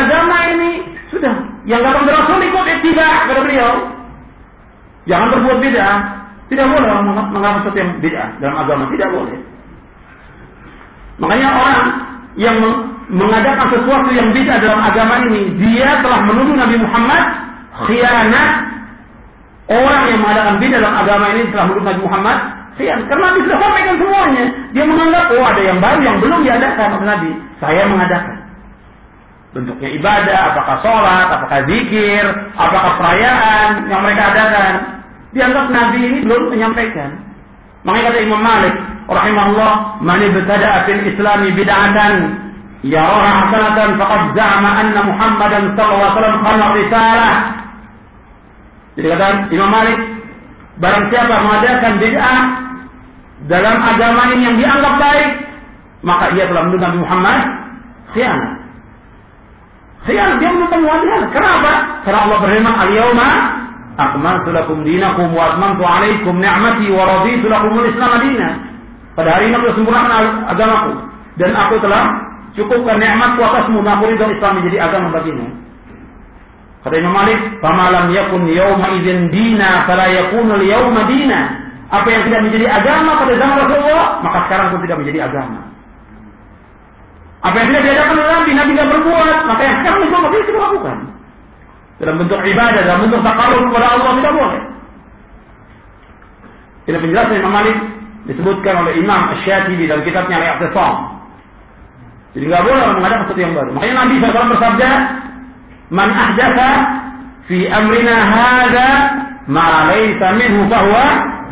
agama ini sudah yang datang dari Rasul ikut tidak kata beliau. Jangan berbuat beda. Tidak boleh orang mengamalkan sesuatu yang beda dalam agama, tidak boleh. Makanya orang yang mengadakan sesuatu yang beda dalam agama ini, dia telah menuduh Nabi Muhammad khianat. Orang yang mengadakan beda dalam agama ini telah menuduh Nabi Muhammad khianat. Karena Nabi sudah sampaikan semuanya. Dia menganggap, oh ada yang baru yang belum diadakan oleh Nabi. Saya mengadakan. Bentuknya ibadah, apakah sholat, apakah zikir, apakah perayaan yang mereka adakan. Dianggap Nabi ini belum menyampaikan. Makanya kata Imam Malik, rahimahullah, "Man ibtada'a fil Islami bid'atan yaraha hasanatan faqad za'ama anna Muhammadan sallallahu alaihi risalah." Jadi kata Imam Malik, barang siapa mengadakan bid'ah dalam agama ini yang dianggap baik, maka ia telah menuduh Nabi Muhammad khianat. Khianat dia menuduh Muhammad. Kenapa? Karena Allah berfirman, "Al-yauma akmaltu lakum dinakum wa atmamtu alaikum ni'mati wa raditu lakum al-islam madina. Pada hari ini aku sempurnakan agamaku dan aku telah cukupkan nikmatku atasmu dan Islam menjadi agama bagimu. Kata Imam Malik, "Famalam yakun yawma idzin dina fala yakunu al-yawma dina." Apa yang tidak menjadi agama pada zaman Rasulullah, maka sekarang pun tidak menjadi agama. Apa yang tidak diadakan oleh Nabi, Nabi tidak berbuat, maka yang sekarang itu tidak kita lakukan dalam bentuk ibadah, dalam bentuk takaruf kepada Allah tidak boleh. Ini penjelasan Imam Malik disebutkan oleh Imam Ash-Shatibi dalam kitabnya Al-Iqtisam. Jadi nggak boleh orang mengadakan sesuatu yang baru. Makanya Nabi SAW bersabda, "Man ahdatha fi amrina hadza ma laysa minhu fahuwa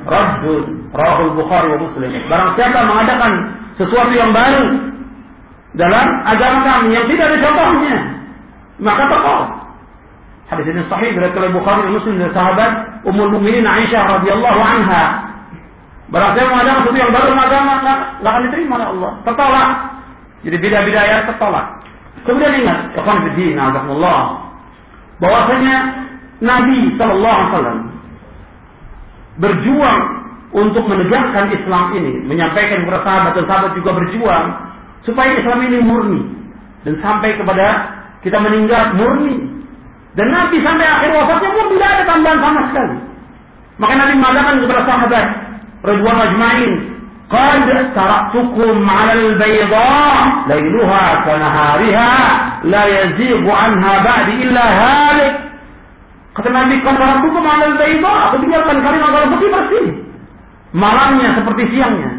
raddun." Rahul Bukhari wa Muslim. Barang siapa mengadakan sesuatu yang baru dalam agama kami yang tidak ada contohnya, maka tolak. Hadis ini sahih dari oleh Bukhari dan Muslim dari sahabat Ummul Mukminin Aisyah radhiyallahu anha. Siapa mengadakan sesuatu yang baru agama, nggak akan diterima oleh Allah. Tertolak. Jadi beda-beda ayat tertolak. Kemudian ingat, ikhwan fillah, Allah, bahwasanya Nabi Shallallahu Alaihi Wasallam berjuang untuk menegakkan Islam ini, menyampaikan kepada sahabat dan sahabat juga berjuang supaya Islam ini murni dan sampai kepada kita meninggal murni dan Nabi sampai akhir wafatnya pun tidak ada tambahan sama sekali. Maka Nabi mengatakan kepada sahabat Ridwan Ajmain, "Qad taraktukum 'ala al-bayda lailuha kanahariha la yazighu 'anha ba'di illa halik." Kata Nabi, "Qad taraktukum 'ala al-bayda." Aku tinggalkan kalian agar putih bersih. Malamnya seperti siangnya.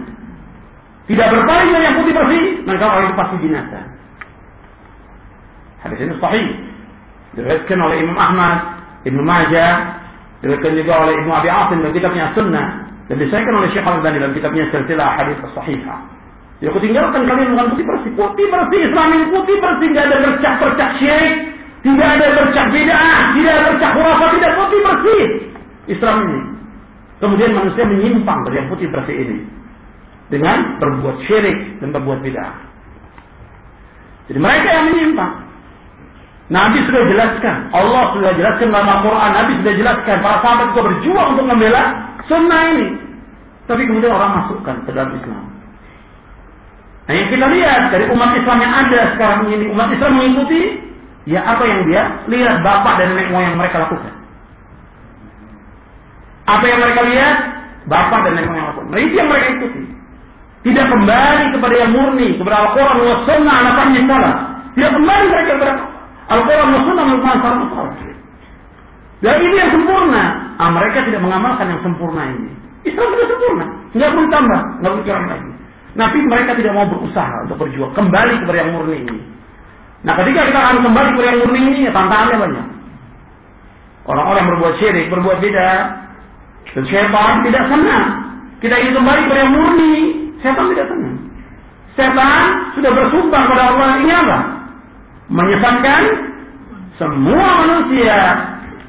Tidak berpaling dari yang putih bersih, maka orang itu pasti binasa. Hadis ini sahih diriwayatkan oleh Imam Ahmad, Ibnu Majah, diriwayatkan juga oleh Ibnu Abi Asim dalam kitabnya Sunnah dan disahkan oleh Syekh Al-Albani dalam kitabnya Silsilah Hadis Sahihah. Ya aku tinggalkan kalian dengan putih bersih, putih bersih Islam ini putih bersih, tidak ada bercak-bercak syirik, tidak ada bercak bid'ah, tidak ada bercak khurafat, tidak putih bersih Islam ini. Kemudian manusia menyimpang dari yang putih bersih ini dengan berbuat syirik dan berbuat bid'ah. Jadi mereka yang menyimpang. Nabi sudah jelaskan, Allah sudah jelaskan dalam Al-Quran, Nabi sudah jelaskan, para sahabat juga berjuang untuk membela sunnah ini. Tapi kemudian orang masukkan ke dalam Islam. Nah yang kita lihat dari umat Islam yang ada sekarang ini, umat Islam mengikuti, ya apa yang dia lihat bapak dan nenek moyang mereka lakukan. Apa yang mereka lihat, bapak dan nenek moyang lakukan. Nah itu yang mereka ikuti. Tidak kembali kepada yang murni, kepada Al-Quran, wa sunnah, ala salah. Tidak kembali mereka kepada Al-Quran dan Sunnah merupakan syarat Dan ini yang sempurna. Ah, mereka tidak mengamalkan yang sempurna ini. Islam sudah sempurna. Nggak perlu tambah, nggak perlu kurang lagi. Tapi mereka tidak mau berusaha untuk berjuang. Kembali kepada yang murni ini. Nah ketika kita akan kembali kepada yang murni ini, ya tantangannya banyak. Orang-orang berbuat syirik, berbuat beda. Dan syaitan tidak senang. Kita ingin kembali kepada yang murni. Tidak senang. Syaitan sudah bersumpah kepada Allah ini apa? menyesatkan semua manusia.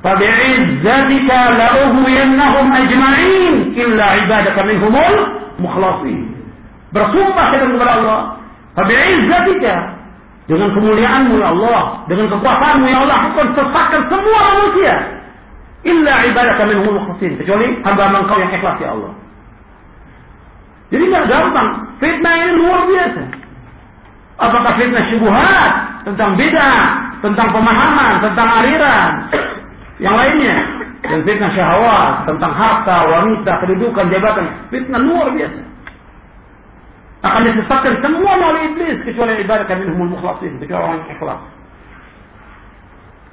Fabi'izzatika la'uhwiyannahum ajma'in illa ibadaka minhumul mukhlasin. Bersumpah kita kepada Allah. Fabi'izzatika dengan kemuliaanmu ya Allah, dengan kekuasaanmu ya Allah, akan sesatkan semua manusia. Illa ibadaka minhumul mukhlasin. Kecuali hamba engkau yang ikhlas ya Allah. Jadi tidak gampang. Fitnah ini luar biasa. Apakah fitnah syubhat tentang beda tentang pemahaman, tentang aliran, yang lainnya. Dan fitnah syahwat, tentang harta, wanita, kedudukan, jabatan. Fitnah luar biasa. Akan disesatkan semua oleh iblis kecuali ibadah kami minhumul mukhlasin, kecuali orang ikhlas.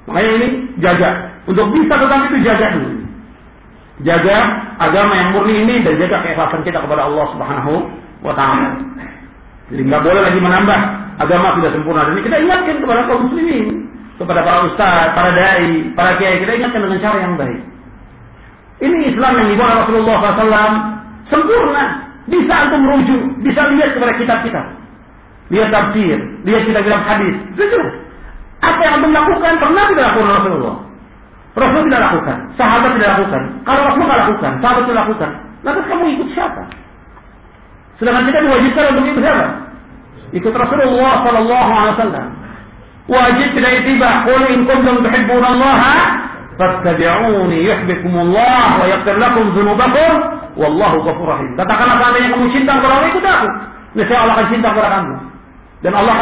Makanya ini jaga. Untuk bisa tentang itu jaga dulu. Jaga agama yang murni ini dan jaga keikhlasan kita kepada Allah Subhanahu wa taala. Jadi nggak boleh lagi menambah agama sudah sempurna. Dan kita ingatkan kepada kaum muslimin, kepada para ustaz, para dai, para kiai, kita ingatkan dengan cara yang baik. Ini Islam yang dibawa Rasulullah SAW sempurna. Bisa antum merujuk, bisa lihat kepada kitab-kitab. Lihat tafsir, lihat kitab-kitab hadis. Itu Apa yang antum lakukan pernah lakukan Rasulullah. Rasul tidak lakukan, sahabat tidak lakukan. Kalau Rasul tidak lakukan, sahabat tidak lakukan. Lantas kamu ikut siapa? Sedangkan kita diwajibkan untuk ikut siapa? Ikut Rasulullah Sallallahu Alaihi Wasallam. Wajib tidak itibah. Qul in kuntum Allah, fattabi'uni yuhibbukumullah wa yaghfir lakum dzunubakum wallahu ghafurur rahim. Katakanlah seandainya kamu cinta kepada Allah ikut aku. Niscaya Allah akan cinta kepada kamu. Dan Allah